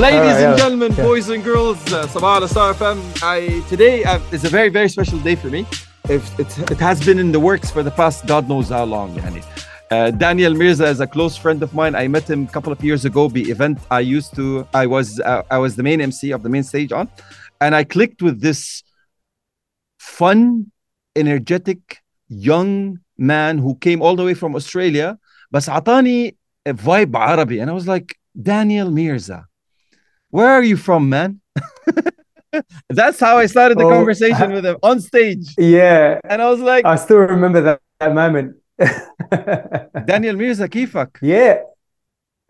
Ladies right, and yeah, gentlemen, yeah. boys and girls, uh, Sabah Star FM. I today uh, is a very very special day for me. It, it, it, has been in the works for the past God knows how long. Yani. Uh, Daniel Merza is a close friend of mine. I met him a couple of years ago. The event I used to, I was uh, I was the main MC of the main stage on, and I clicked with this fun, energetic young man who came all the way from Australia. But عطاني vibe Arabi, and I was like Daniel Merza. Where are you from, man? That's how I started the oh, conversation with him on stage. Yeah. And I was like, I still remember that, that moment. Daniel Merza Kifak. Yeah.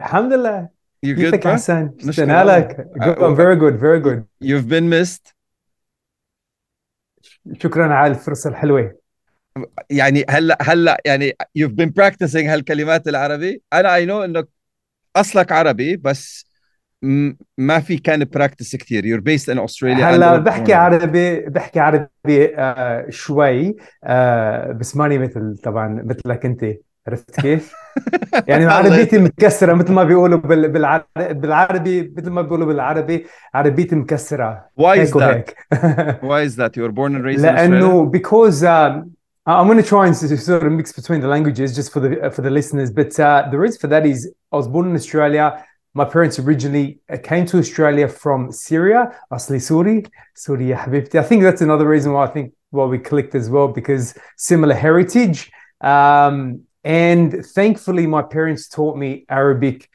Alhamdulillah. You're good, Kifak? Hassan. Uh, good. I'm very good, very good. You've been missed. شكرا على الفرصة الحلوة. يعني هلا هلا يعني you've been practicing هالكلمات العربي. أنا I know إنك أصلك عربي بس ما في كان براكتس كثير يور بيست ان استراليا هلا بحكي عربي بحكي عربي آه شوي آه بس ماني مثل طبعا مثلك انت عرفت كيف؟ يعني عربيتي متكسره مثل ما بيقولوا بالعربي مثل ما بيقولوا بالعربي عربيتي مكسره Why is that? Why is that? You were born and raised in Australia? لانه because uh, I'm going to try and sort of mix between the languages just for the for the listeners. But uh, the reason for that is I was born in Australia. My parents originally uh, came to Australia from Syria, Asli Suri, Suri Habibti. I think that's another reason why I think why we clicked as well, because similar heritage. Um, and thankfully, my parents taught me Arabic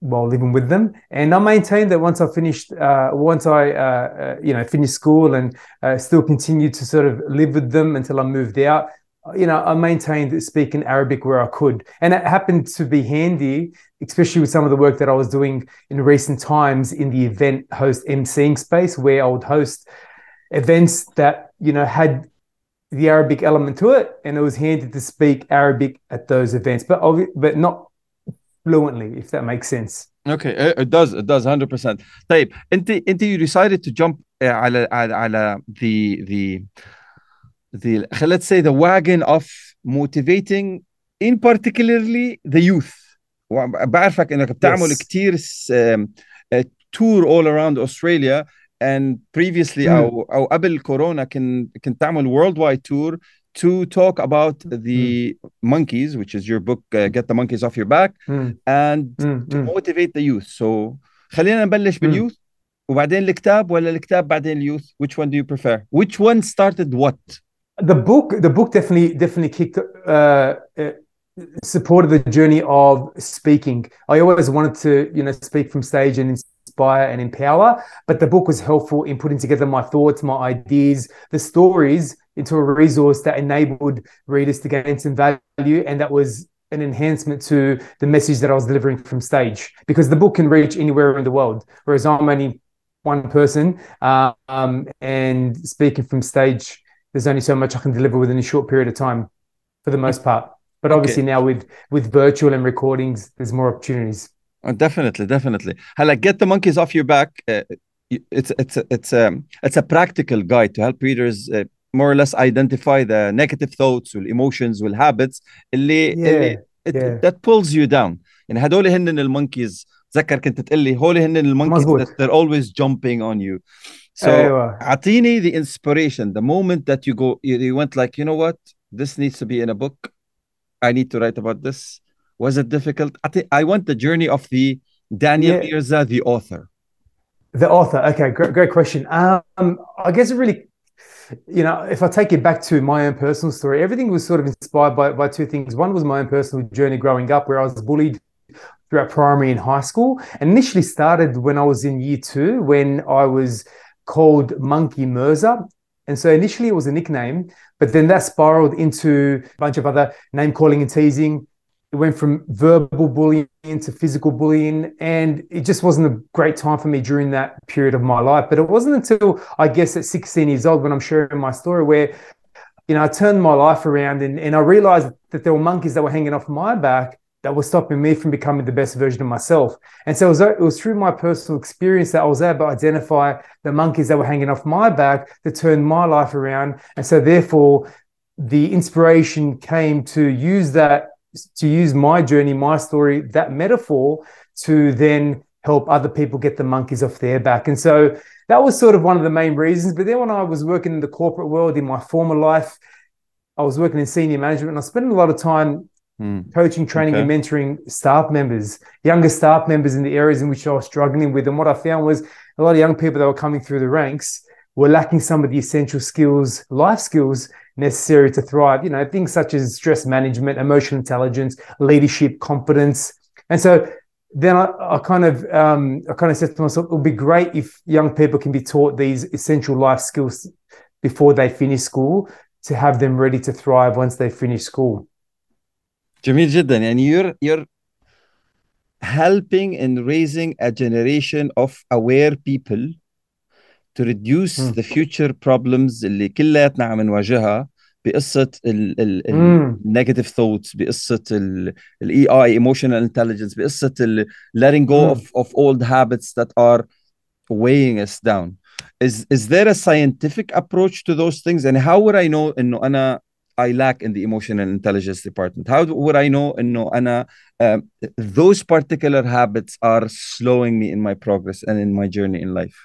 while living with them. And I maintained that once I finished, uh, once I, uh, uh, you know, finished school and uh, still continued to sort of live with them until I moved out you know, I maintained speaking Arabic where I could. And it happened to be handy, especially with some of the work that I was doing in recent times in the event host emceeing space, where I would host events that, you know, had the Arabic element to it. And it was handy to speak Arabic at those events, but, but not fluently, if that makes sense. Okay, it does. It does 100%. طيب انت انت you decided to jump على على على the the the let's say the wagon of motivating in particularly the youth بعرفك انك بتعمل yes. كثير tour all around Australia and previously mm. او او قبل كورونا كن كنت تعمل worldwide tour to talk about the mm. monkeys which is your book uh, get the monkeys off your back mm. and mm. to motivate the youth so خلينا نبلش باليوث وبعدين الكتاب ولا الكتاب بعدين اليوث which one do you prefer which one started what The book the book definitely definitely kicked uh, uh, supported the journey of speaking. I always wanted to you know speak from stage and inspire and empower but the book was helpful in putting together my thoughts my ideas the stories into a resource that enabled readers to gain some value and that was an enhancement to the message that i was delivering from stage because the book can reach anywhere in the world whereas i'm only one person um, and speaking from stage there's only so much I can deliver within a short period of time for the most part. But obviously okay. now with with virtual and recordings, there's more opportunities. Oh, definitely, definitely. like get the monkeys off your back. Uh, it's it's it's a um, it's a practical guide to help readers uh, more or less identify the negative thoughts emotions habits اللي, yeah, اللي it, yeah. that pulls you down. يعني هدول هن المونكيز تذكر كنت تقول لي هول هن المونكيز they're always jumping on you. So أيوة. اعطيني the inspiration. The moment that you go you went like you know what? This needs to be in a book. I need to write about this. Was it difficult? I, think, want the journey of the Daniel. Merza the author. The author. Okay great, great question. Um I guess it really you know, if I take it back to my own personal story, everything was sort of inspired by, by two things. One was my own personal journey growing up, where I was bullied throughout primary and high school. And initially started when I was in year two, when I was called Monkey Merza. And so initially it was a nickname, but then that spiraled into a bunch of other name calling and teasing. It went from verbal bullying to physical bullying. And it just wasn't a great time for me during that period of my life. But it wasn't until I guess at 16 years old when I'm sharing my story where, you know, I turned my life around and, and I realized that there were monkeys that were hanging off my back that was stopping me from becoming the best version of myself. And so it was, it was through my personal experience that I was able to identify the monkeys that were hanging off my back that turned my life around. And so therefore, the inspiration came to use that, to use my journey, my story, that metaphor to then help other people get the monkeys off their back. And so that was sort of one of the main reasons. But then when I was working in the corporate world in my former life, I was working in senior management and I spent a lot of time Mm. coaching, training, Okay. and mentoring staff members, younger staff members in the areas in which I was struggling with. And what I found was a lot of young people that were coming through the ranks were lacking some of the essential skills, life skills necessary to thrive. You know, things such as stress management, emotional intelligence, leadership, competence. And so then I, I kind of um, I kind of said to myself, it would be great if young people can be taught these essential life skills before they finish school to have them ready to thrive once they finish school. جميل جدا يعني you're you're helping in raising a generation of aware people to reduce Hmm. the future problems اللي كلياتنا عم نواجهها بقصة ال ال ال مم. negative thoughts بقصة ال ال EI emotional intelligence بقصة ال letting go Hmm. of of old habits that are weighing us down is is there a scientific approach to those things and how would I know انه انا I lack in the emotional intelligence department. How would I know? And No, Anna, uh, those particular habits are slowing me in my progress and in my journey in life.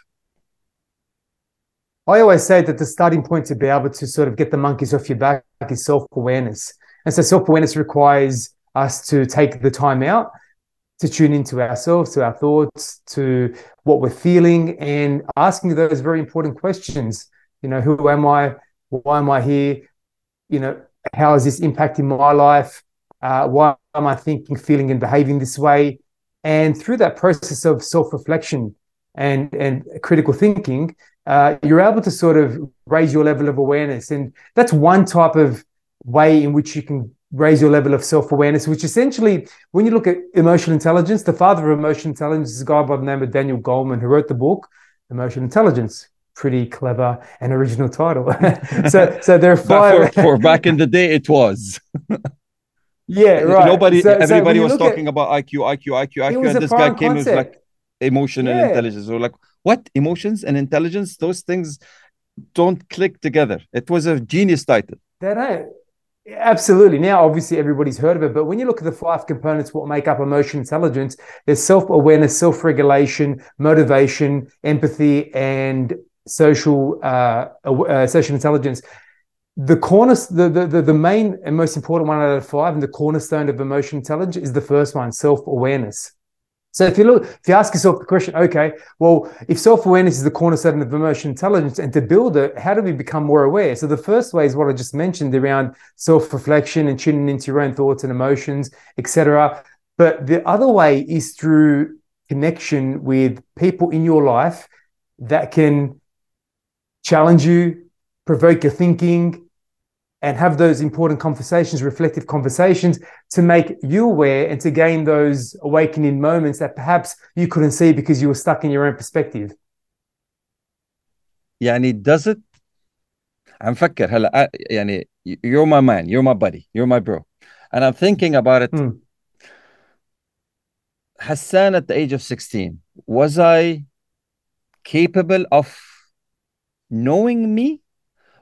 I always say that the starting point to be able to sort of get the monkeys off your back is self awareness. And so self awareness requires us to take the time out to tune into ourselves, to our thoughts, to what we're feeling, and asking those very important questions. You know, who am I? Why am I here? You know, how is this impacting my life? Uh, why am I thinking, feeling, and behaving this way? And through that process of self reflection and, and critical thinking, uh, you're able to sort of raise your level of awareness. And that's one type of way in which you can raise your level of self awareness, which essentially, when you look at emotional intelligence, the father of emotional intelligence is a guy by the name of Daniel Goleman, who wrote the book, Emotional Intelligence. Pretty clever and original title. so, so there are five. for, for back in the day it was yeah, right. nobody So- so everybody you was look at- talking about IQ IQ IQ IQ and this guy came and concept. like emotional Yeah. intelligence or like what emotions and intelligence those things don't click together it was a genius title They don't. Absolutely. Now, obviously, everybody's heard of it, but when you look at the five components, what make up emotional intelligence, there's self awareness, self regulation, motivation, empathy, and social uh, uh, social intelligence. The corner, the, the the main and most important one out of five, and the cornerstone of emotional intelligence is the first one, self awareness. So if you look, if you ask yourself the question, okay, well, if self-awareness is the cornerstone of emotional intelligence, and to build it, how do we become more aware? So the first way is what I just mentioned around self-reflection and tuning into your own thoughts and emotions, etc. But the other way is through connection with people in your life that can challenge you, provoke your thinking, and have those important conversations, reflective conversations to make you aware and to gain those awakening moments that perhaps you couldn't see because you were stuck in your own perspective. يعني does it عم فكر هلا يعني you're my man you're my buddy you're my bro and I'm thinking about it Mm. Hassan at the age of 16 was I capable of knowing me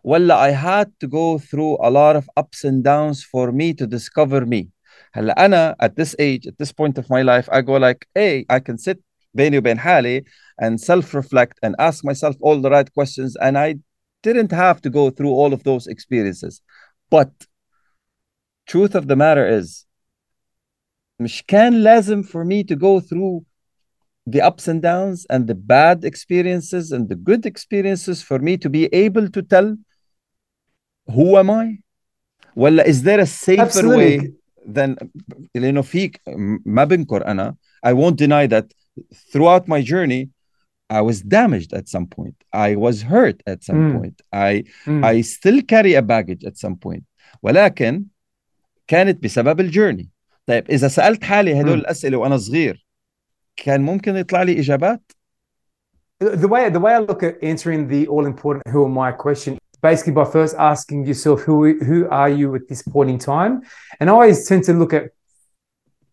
ولا I had to go through a lot of ups and downs for me to discover me هلا أنا at this age at this point of my life I go like hey I can sit بيني وبين حالي and self-reflect and ask myself all the right questions and I didn't have to go through all of those experiences but truth of the matter is مش كان لازم for me to go through the ups and downs and the bad experiences and the good experiences for me to be able to tell who am I ولا is there a safer Absolutely. way than لأنه فيك ما بنكر أنا I won't deny that throughout my journey I was damaged at some point I was hurt at some Mm. point I Mm. I still carry a baggage at some point ولكن كانت بسبب الجيرني طيب إذا سألت حالي هدول مم. الأسئلة وأنا صغير كان ممكن يطلع لي إجابات the way the way I look at answering the all important who am I question basically by first asking yourself who who are you at this point in time and I always tend to look at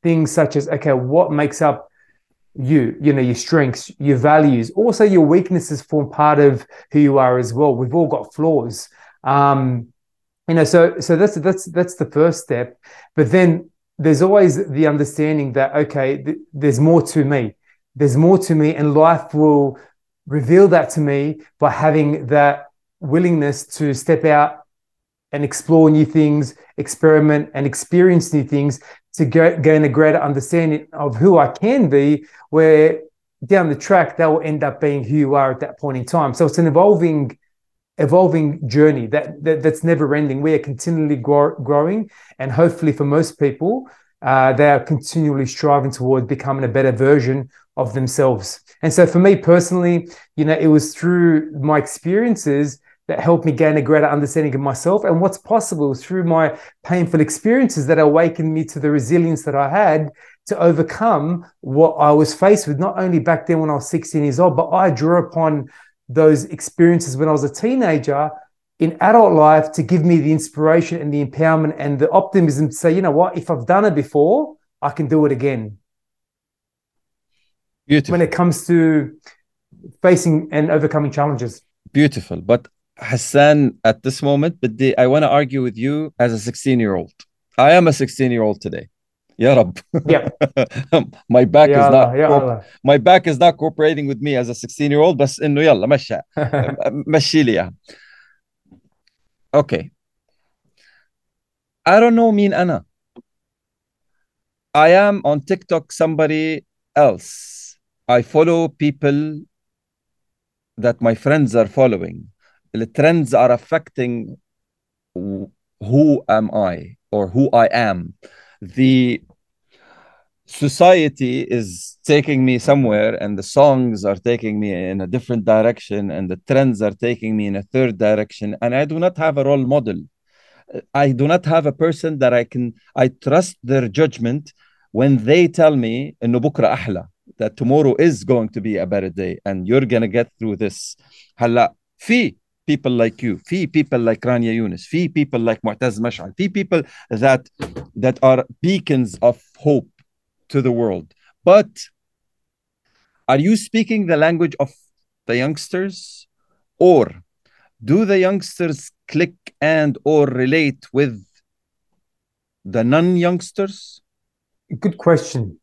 things such as okay what makes up you you know your strengths your values also your weaknesses form part of who you are as well we've all got flaws um you know so so that's that's that's the first step but then there's always the understanding that okay th- there's more to me there's more to me and life will reveal that to me by having that willingness to step out and explore new things, experiment and experience new things to gain a greater understanding of who I can be, where down the track that will end up being who you are at that point in time. So it's an evolving evolving journey that, that that's never ending. We are continually grow, growing, and hopefully, for most people, uh, they are continually striving towards becoming a better version of themselves. And so, for me personally, you know, it was through my experiences that helped me gain a greater understanding of myself and what's possible through my painful experiences that awakened me to the resilience that I had to overcome what I was faced with, not only back then when I was 16 years old, but I drew upon those experiences when I was a teenager in adult life to give me the inspiration and the empowerment and the optimism to say, you know what, if I've done it before, I can do it again. Beautiful. When it comes to facing and overcoming challenges. Beautiful. But Hassan, at this moment, but I want to argue with you as a 16 year old. I am a 16 year old today. يا رب yeah. my back يا is الله not يا co- الله my back is not cooperating with me as a 16 year old بس انه يلا مشى مشي لي اياها okay I don't know مين انا I am on TikTok somebody else I follow people that my friends are following the trends are affecting who am I or who I am the society is taking me somewhere and the songs are taking me in a different direction and the trends are taking me in a third direction and i do not have a role model i do not have a person that i can i trust their judgment when they tell me انه بكره احلى that tomorrow is going to be a better day and you're going to get through this هلا في people like you في people like Rania Yunus في people like معتز مشعل في people that that are beacons of hope to the world but are you speaking the language of the youngsters or do the youngsters click and or relate with the non-youngsters Good question.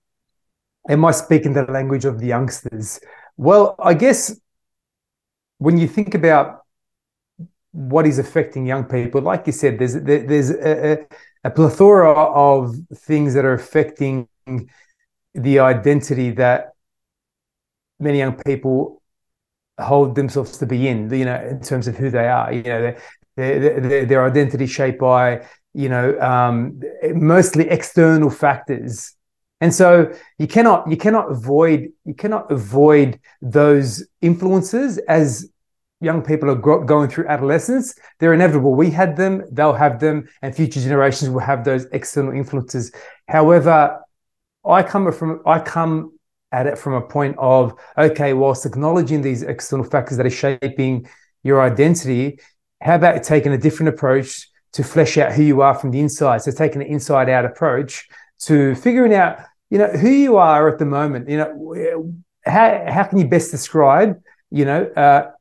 Am I speaking the language of the youngsters? Well, I guess when you think about what is affecting young people, like you said, there's there, there's a, a, a plethora of things that are affecting the identity that many young people hold themselves to be in. You know, in terms of who they are. You know, their their, identity shaped by you know um, mostly external factors and so you cannot you cannot avoid you cannot avoid those influences as young people are gro- going through adolescence they're inevitable we had them they'll have them and future generations will have those external influences however i come from i come at it from a point of okay whilst acknowledging these external factors that are shaping your identity how about taking a different approach to flesh out who you are from the inside. So taking an inside out approach to figuring out, you know, who you are at the moment. You know, how how can you best describe, you know, uh,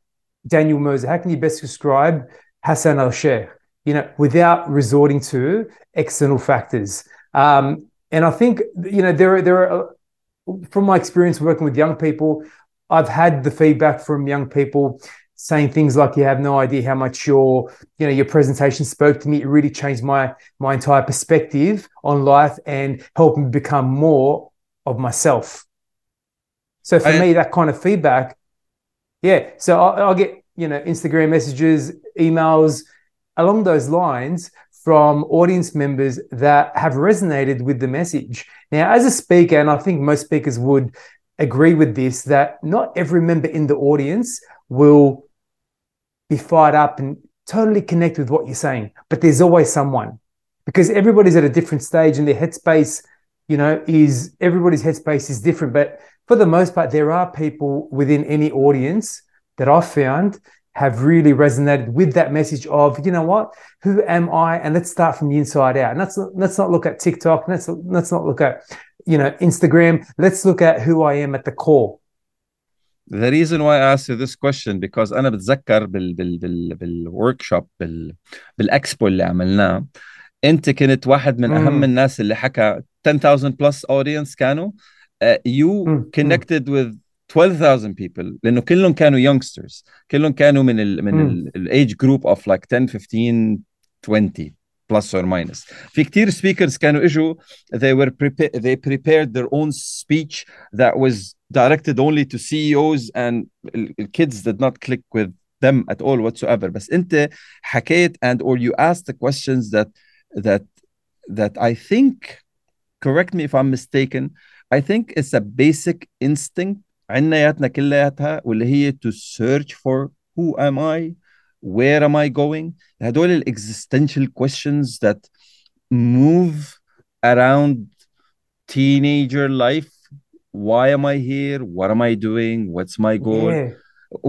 Daniel Merza? How can you best describe Hassan Al Sheikh? You know, without resorting to external factors. Um, and I think you know there are there are from my experience working with young people, I've had the feedback from young people saying things like you have no idea how much your you know your presentation spoke to me. It really changed my my entire perspective on life and helped me become more of myself. So for I- me that kind of feedback yeah. So I'll, I'll get you know instagram messages emails along those lines from audience members that have resonated with the message now as a speaker and i think most speakers would agree with this that not every member in the audience will be fired up and totally connect with what you're saying. But there's always someone because everybody's at a different stage and their headspace, you know, is everybody's headspace is different. But for the most part, there are people within any audience that I've found have really resonated with that message of, you know what, who am I? And let's start from the inside out. And let's let's not look at TikTok. Let's let's not look at, you know, Instagram. Let's look at who I am at the core. The reason why I asked you this question because أنا بتذكر بال بال بال بالوركشوب بال بالإكسبو اللي عملناه أنت كنت واحد من أهم مم. الناس اللي حكى 10,000 plus audience كانوا uh, you مم. connected with 12,000 people لانه كلهم كانوا youngsters كلهم كانوا من ال من مم. الايج جروب اوف like 10 15 20 plus or minus في كتير speakers كانوا اجوا they were prepared they prepared their own speech that was directed only to CEOs and ال- ال- kids did not click with them at all whatsoever بس انت حكيت and or you asked the questions that that that I think correct me if I'm mistaken I think it's a basic instinct عناياتنا كلياتها واللي هي to search for who am I where am I going هدول ال existential questions that move around teenager life why am I here what am I doing what's my goal Yeah.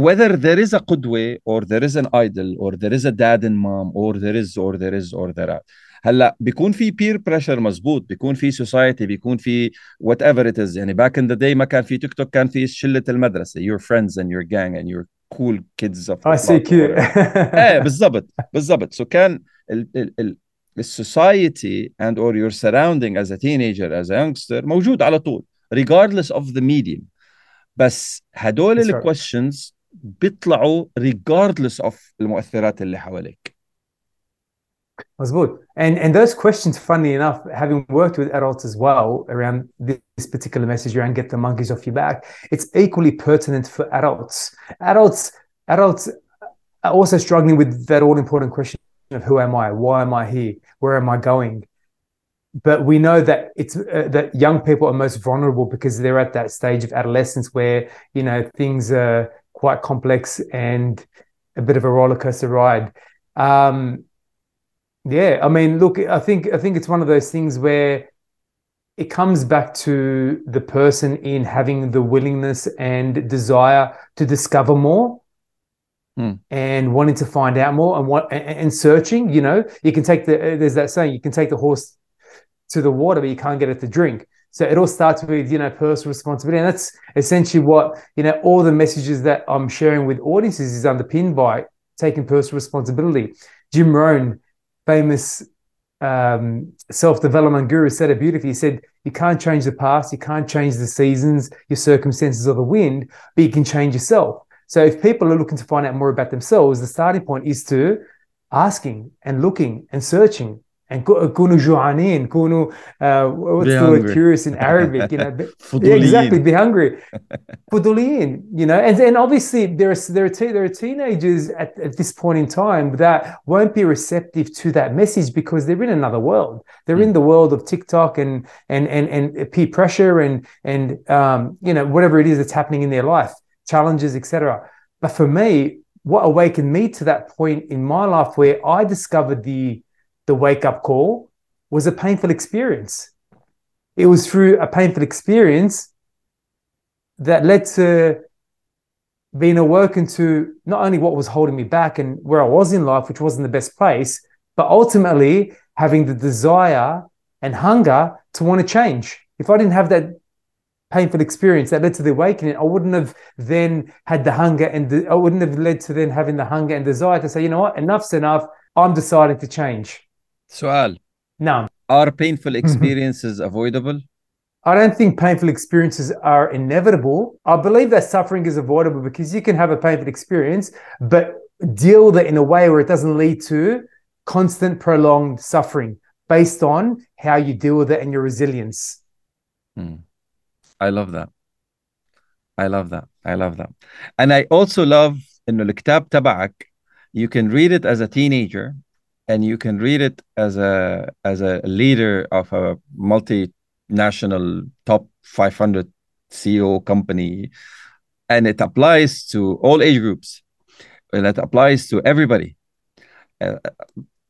whether there is a قدوة or there is an idol or there is a dad and mom or there is or there is or there are هلأ بيكون في بير بريشر مزبوط بيكون في سوسايتي بيكون في وات ايفر ات از يعني باك ان ذا داي ما كان في تيك توك كان في شلة المدرسة يور فريندز اند يور جانج اند يور كول كيدز اوف اي سي كيو إيه بالضبط بالضبط. سو so كان السوسايتي اند اور يور سراوندينج از ا تينيجر از ا يونغستر موجود على طول ريجاردلس اوف ذا ميديم بس هدول الكويشنز بيطلعوا ريجاردلس اوف المؤثرات اللي حواليك. Mazboot. And and those questions, funny enough, having worked with adults as well around this particular message around get the monkeys off your back, it's equally pertinent for adults. Adults, adults are also struggling with that all important question of who am I? Why am I here? Where am I going? But we know that it's uh, that young people are most vulnerable because they're at that stage of adolescence where you know things are quite complex and a bit of a roller coaster ride. Um, yeah, I mean, look, I think I think it's one of those things where it comes back to the person in having the willingness and desire to discover more Hmm. and wanting to find out more and what and, and searching. You know, you can take the there's that saying you can take the horse to the water, but you can't get it to drink. So it all starts with you know personal responsibility, and that's essentially what you know. All the messages that I'm sharing with audiences is underpinned by taking personal responsibility. Jim Rohn, famous um, self-development guru, said it beautifully. He said, "You can't change the past, you can't change the seasons, your circumstances, or the wind, but you can change yourself." So if people are looking to find out more about themselves, the starting point is to asking and looking and searching and كونوا جوعانين كونوا uh, what's Be the word hungry. curious in Arabic you know be- yeah, فضوليين. exactly be hungry فضوليين you know and and obviously there are there are te- there are teenagers at, at this point in time that won't be receptive to that message because they're in another world they're in the world of TikTok and and and and peer pressure and and um you know whatever it is that's happening in their life challenges etc but for me what awakened me to that point in my life where I discovered the the wake up call was a painful experience. It was through a painful experience that led to being awoken to not only what was holding me back and where I was in life, which wasn't the best place, but ultimately having the desire and hunger to want to change. If I didn't have that painful experience that led to the awakening, I wouldn't have then had the hunger and I wouldn't have led to then having the hunger and desire to say, you know what, enough's enough. I'm deciding to change. سؤال No, are painful experiences avoidable I don't think painful experiences are inevitable. I believe that suffering is avoidable because you can have a painful experience, but deal with it in a way where it doesn't lead to constant, prolonged suffering based on how you deal with it and your resilience. Hmm. I love that. I love that. I love that. And I also love إنه الكتاب تبعك you can read it as a teenager and you can read it as a as a leader of a multinational top 500 CEO company and it applies to all age groups and it applies to everybody Uh,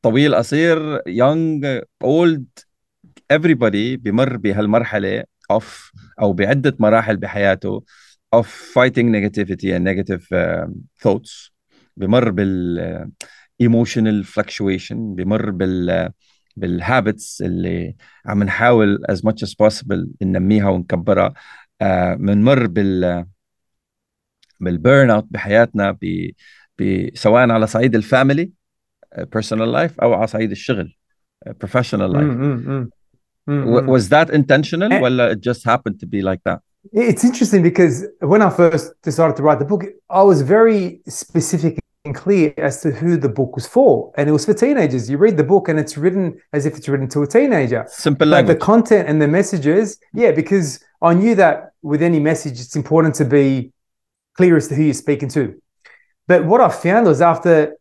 طويل قصير young old everybody بمر بهالمرحلة of أو بعدة مراحل بحياته of fighting negativity and negative um, thoughts بمر بال uh, emotional fluctuation بمر بال uh, بالhabits اللي عم نحاول as much as possible ننميها ونكبرها uh, بنمر بال بالبيرن اوت بحياتنا ب ب سواء على صعيد الفاميلي personal life او على صعيد الشغل professional life Mm, mm, mm. Mm-hmm. was that intentional Eh. or it just happened to be like that It's interesting because when I first decided to write the book, I was very specific and clear as to who the book was for. And it was for teenagers. You read the book and it's written as if it's written to a teenager. simple But the content and the messages, yeah, because I knew that with any message, it's important to be clear as to who you're speaking to. But what I found was after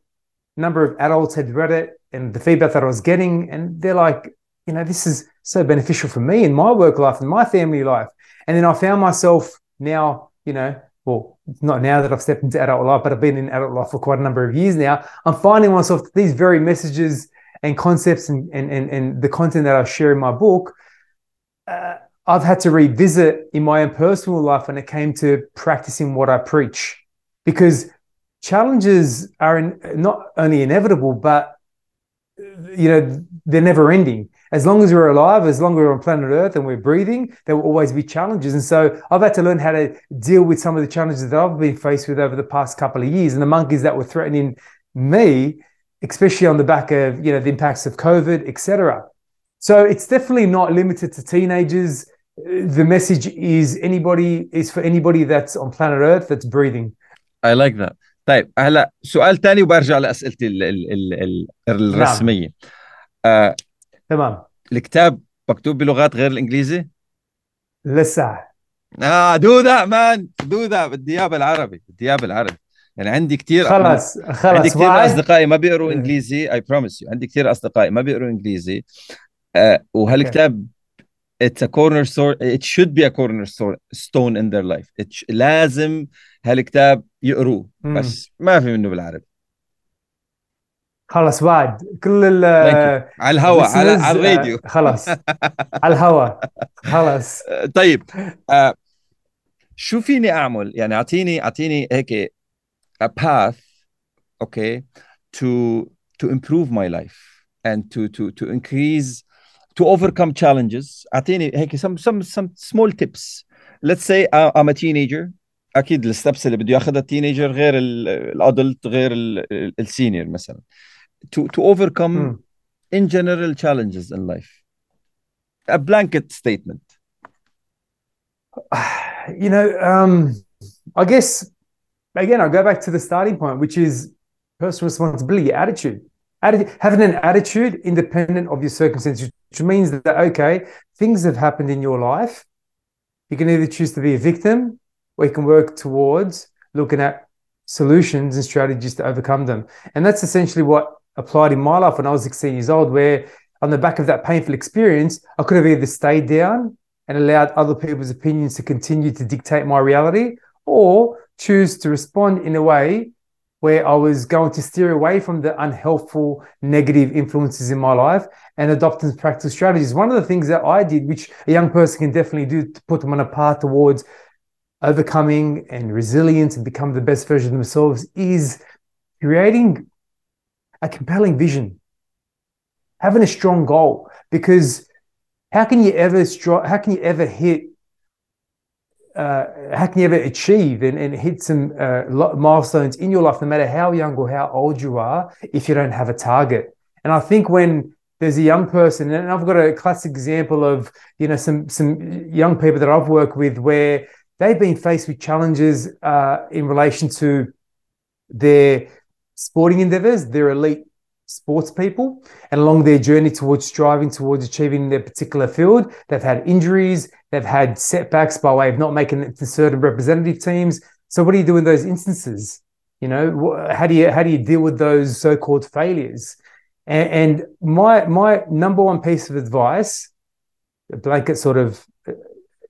a number of adults had read it and the feedback that I was getting, and they're like, you know, this is so beneficial for me in my work life and my family life. And then I found myself now, you know, well, not now that I've stepped into adult life, but I've been in adult life for quite a number of years now. I'm finding myself these very messages and concepts and, and, and, and the content that I share in my book, uh, I've had to revisit in my own personal life when it came to practicing what I preach. Because challenges are in, not only inevitable, but you know they're never ending As long as we're alive, as long as we're on planet Earth and we're breathing, there will always be challenges. And so I've had to learn how to deal with some of the challenges that I've been faced with over the past couple of years, and the monkeys that were threatening me, especially on the back of you know the impacts of COVID, etc. So it's definitely not limited to teenagers. The message is anybody is for anybody that's on planet Earth that's breathing. I like that طيب هلا سؤال تاني وبرجع لاسئلتي ال ال ال ال الرسميه آه تمام. الكتاب مكتوب بلغات غير الإنجليزي؟ لسه. آه دو ذات مان دو ذات بدي اياه بالعربي بدي اياه بالعربي يعني عندي كثير خلاص عندي خلاص كثير أصدقائي ما بيقروا. إنجليزي اي بروميس يو عندي كثير أصدقائي ما بيقروا إنجليزي. آه وهالكتاب store it should be a corner store, stone in their life. It sh- لازم هالكتاب يقروه. بس ما في منه بالعربي. خلاص وعد كل على الهواء على الراديو. خلاص. على الهواء خلاص. طيب آه شو فيني أعمل؟ يعني اعطيني أعطيني هيك a path okay to to improve my life and to to to increase to overcome challenges. أعطيني هيك some some some small tips. Let's say I'm a teenager. أكيد الستبس اللي بده ياخذها التينيجر غير الأدلت غير السينيور مثلا. To to overcome مم. in general challenges in life a blanket statement you know, um, I guess again, I go back to the starting point, which is personal responsibility, attitude. Atti- having an attitude independent of your circumstances, which means that okay, things have happened in your life. You can either choose to be a victim, or you can work towards looking at solutions and strategies to overcome them. And that's essentially what applied in my life when I was 16 years old, where on the back of that painful experience, I could have either stayed down and allowed other people's opinions to continue to dictate my reality, or choose to respond in a way where I was going to steer away from the unhelpful, negative influences in my life and adopt and practice strategies. One of the things that I did, which a young person can definitely do to put them on a path towards overcoming and resilience and become the best version of themselves, is creating a compelling vision, having a strong goal. Because how can you ever how can you ever hit uh, how can you ever achieve and, and hit some uh, milestones in your life, no matter how young or how old you are, if you don't have a target? And I think when there's a young person, and I've got a classic example of you know some some young people that I've worked with where they've been faced with challenges uh, in relation to their sporting endeavors, they're elite sports people, and along their journey towards striving towards achieving their particular field, they've had injuries, they've had setbacks by way of not making it to certain representative teams. So, what do you do in those instances? You know, how do you how do you deal with those so-called failures? And, and my my number one piece of advice, a blanket sort of uh,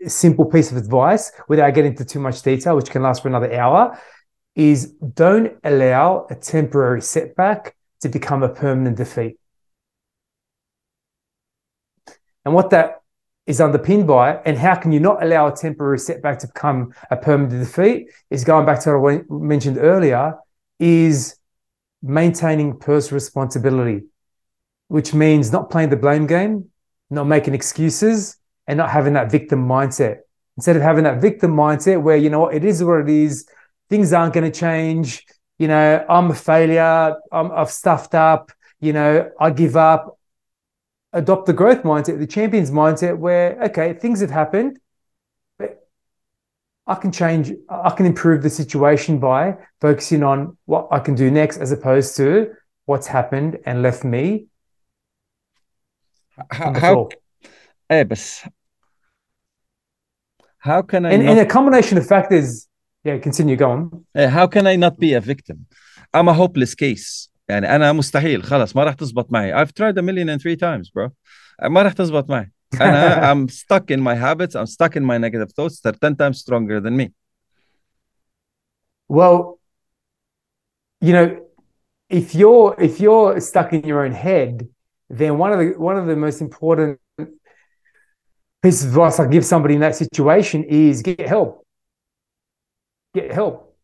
simple piece of advice, without getting into too much detail, which can last for another hour, is don't allow a temporary setback to become a permanent defeat. And what that is underpinned by, and how can you not allow a temporary setback to become a permanent defeat, is going back to what I mentioned earlier, is maintaining personal responsibility, which means not playing the blame game, not making excuses, and not having that victim mindset. Instead of having that victim mindset where, you know what, it is what it is, things aren't going to change, you know, I'm a failure, I'm, I've stuffed up, you know, I give up. adopt the growth mindset, the champions mindset, where okay, things have happened, but I can change, I can improve the situation by focusing on what I can do next, as opposed to what's happened and left me. How, how eh, how can I and, not, and a combination of factors yeah continue go on eh, how can I not be a victim I'm a hopeless case يعني انا مستحيل خلاص ما راح تزبط معي I've tried a million and three times bro ما راح تزبط معي انا I'm stuck in my habits I'm stuck in my negative thoughts they're 10 times stronger than me well you know if you're if you're stuck in your own head then one of the one of the most important pieces of advice I give somebody in that situation is get help. Get help.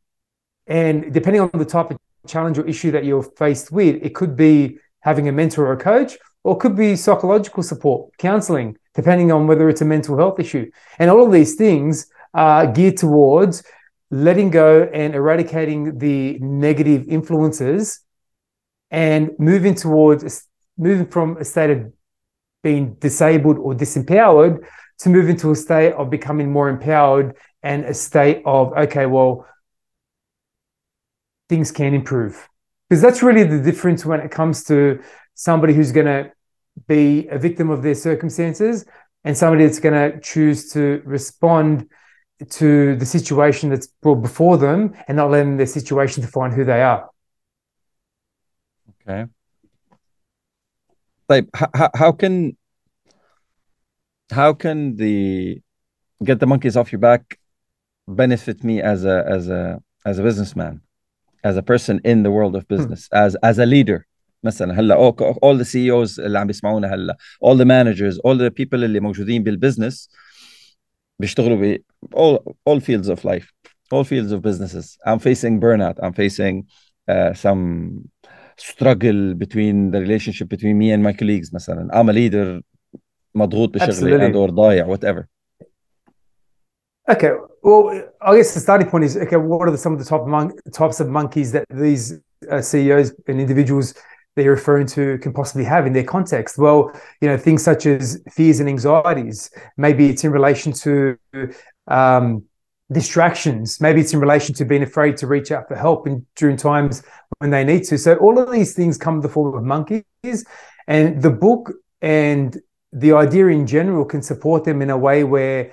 And depending on the type of challenge or issue that you're faced with, it could be having a mentor or a coach, or could be psychological support, counseling, depending on whether it's a mental health issue. And all of these things are geared towards letting go and eradicating the negative influences and moving towards moving from a state of being disabled or disempowered to move into a state of becoming more empowered and a state of, okay, well, things can improve. Because that's really the difference when it comes to somebody who's going to be a victim of their circumstances and somebody that's going to choose to respond to the situation that's brought before them and not letting their situation define who they are. Okay. Like, how, how can how can the get the monkeys off your back benefit me as a as a as a businessman as a person in the world of business hmm. as as a leader مثلا هلا all, all the CEOs اللي عم بيسمعونا هلا all the managers all the people اللي موجودين بالبزنس بيشتغلوا ب all all fields of life all fields of businesses I'm facing burnout I'm facing uh, some struggle between the relationship between me and my colleagues مثلا I'm a leader مضغوط بشغلي and or ضايع whatever okay well I guess the starting point is okay what are the, some of the top mon- types of monkeys that these uh, CEOs and individuals they're referring to can possibly have in their context well you know things such as fears and anxieties maybe it's in relation to um, distractions. Maybe it's in relation to being afraid to reach out for help in, during times when they need to. So all of these things come in the form of monkeys, and the book and the idea in general can support them in a way where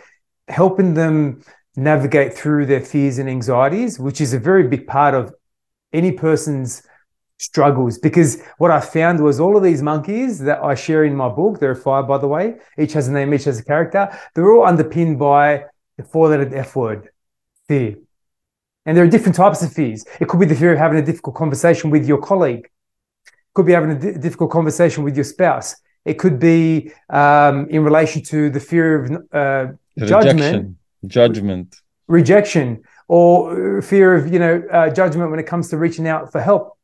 helping them navigate through their fears and anxieties, which is a very big part of any person's struggles. Because what I found was all of these monkeys that I share in my book, there are five, by the way, each has a name, each has a character, they're all underpinned by the four lettered F word, fear. And there are different types of fears. It could be the fear of having a difficult conversation with your colleague. It could be having a d- difficult conversation with your spouse. It could be um, in relation to the fear of uh, judgment, judgment, rejection, or fear of you know uh, judgment when it comes to reaching out for help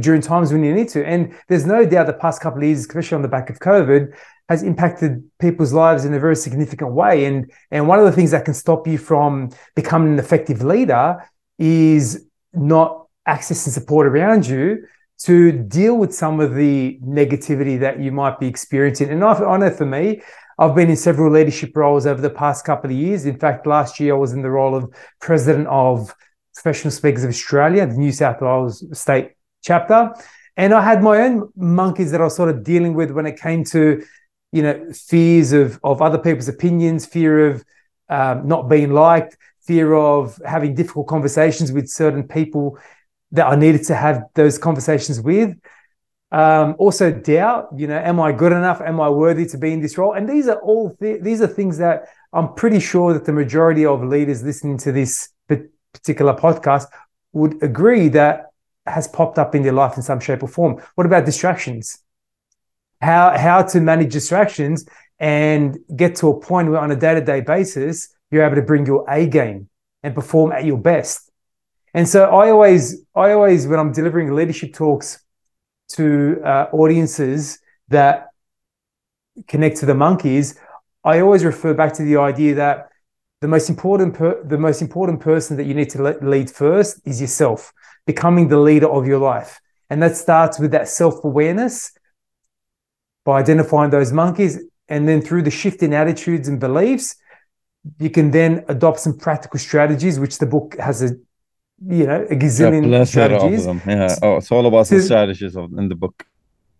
during times when you need to. And there's no doubt the past couple of years, especially on the back of COVID, has impacted people's lives in a very significant way. And, and one of the things that can stop you from becoming an effective leader is not accessing support around you to deal with some of the negativity that you might be experiencing. And I, I know for me, I've been in several leadership roles over the past couple of years. In fact, last year I was in the role of president of Professional Speakers of Australia, the New South Wales state chapter. And I had my own monkeys that I was sort of dealing with when it came to you know, fears of of other people's opinions, fear of um, not being liked, fear of having difficult conversations with certain people that I needed to have those conversations with. Um, also doubt, you know, am I good enough? Am I worthy to be in this role? And these are all th- these are things that I'm pretty sure that the majority of leaders listening to this particular podcast would agree that has popped up in their life in some shape or form. What about distractions? how how to manage distractions and get to a point where on a day-to-day basis you're able to bring your A game and perform at your best. And so I always I always when I'm delivering leadership talks to uh, audiences that connect to the monkeys, I always refer back to the idea that the most important per- the most important person that you need to lead first is yourself, becoming the leader of your life, and that starts with that self awareness by identifying those monkeys. And then through the shift in attitudes and beliefs, you can then adopt some practical strategies, which the book has a you know a gazillion strategies. Yeah. Oh, it's all about to, the strategies of, in the book.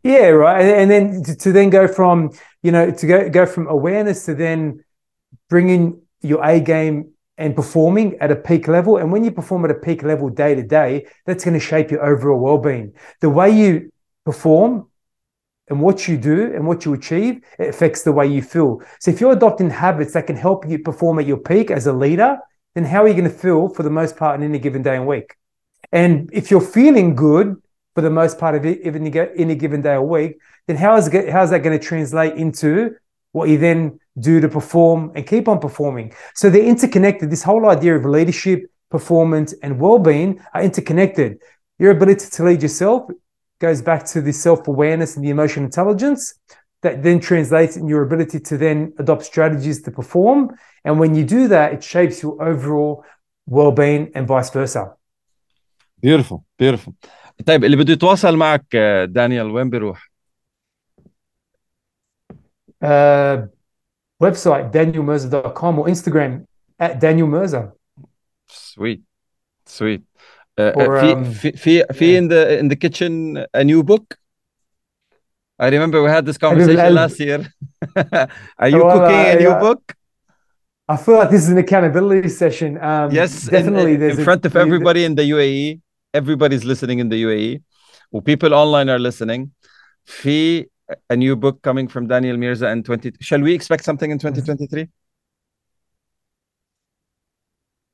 Yeah, right. And, and then to, to, then go from you know to go go from awareness to then bringing your A game and performing at a peak level. And when you perform at a peak level day to day, that's going to shape your overall well being. The way you perform and what you do and what you achieve, it affects the way you feel. So if you're adopting habits that can help you perform at your peak as a leader, then how are you going to feel for the most part in any given day and week? And if you're feeling good for the most part of any, any given day or week, then how is, it, how is that going to translate into what you then do to perform and keep on performing? So they're interconnected. This whole idea of leadership, performance, and well-being are interconnected. Your ability to lead yourself goes back to the self-awareness and the emotional intelligence that then translates in your ability to then adopt strategies to perform. And when you do that, it shapes your overall well-being and vice versa. Beautiful, beautiful. طيب اللي بده يتواصل معك دانيال وين بيروح؟ uh, website danielmerza.com or Instagram at Daniel Merza. Sweet, sweet. Uh, or, في, um, في, في, في in the in the kitchen a new book. I remember we had this conversation last year. Are you well, cooking uh, a new yeah. book? I feel like this is an accountability session. Um, yes, definitely. In, in, in front of everybody in the UAE, everybody's listening in the UAE. Well, people online are listening. في a new book coming from Daniel Merza in 20 shall we expect something in 2023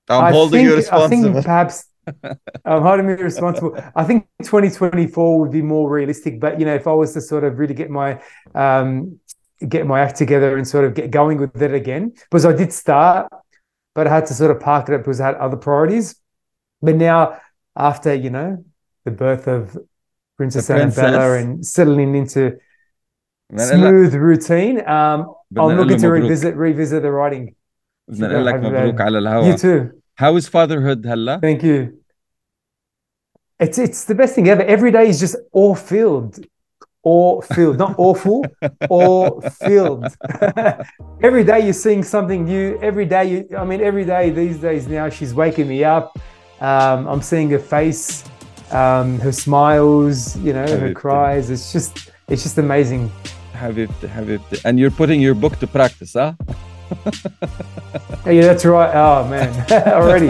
I'm I holding think, you responsible. I think perhaps I'm holding me responsible. I think 2024 would be more realistic. But you know, if I was to sort of really get my um, get my act together and sort of get going with it again, because I did start, but I had to sort of park it up because I had other priorities. But now, after you know the birth of Princess, Princess. Annabella and settling into smooth routine. Um, I'm looking to revisit revisit the writing. You too. How is fatherhood هلا? Thank you. It's it's the best thing ever. Every day is just all filled, all filled, not awful, all filled. every day you're seeing something new. Every day you, I mean, every day these days now she's waking me up. Um, I'm seeing her face, um, her smiles, you know, her cries. It's just it's just amazing. have it. And you're putting your book to practice, huh? yeah, that's right. Oh man, already.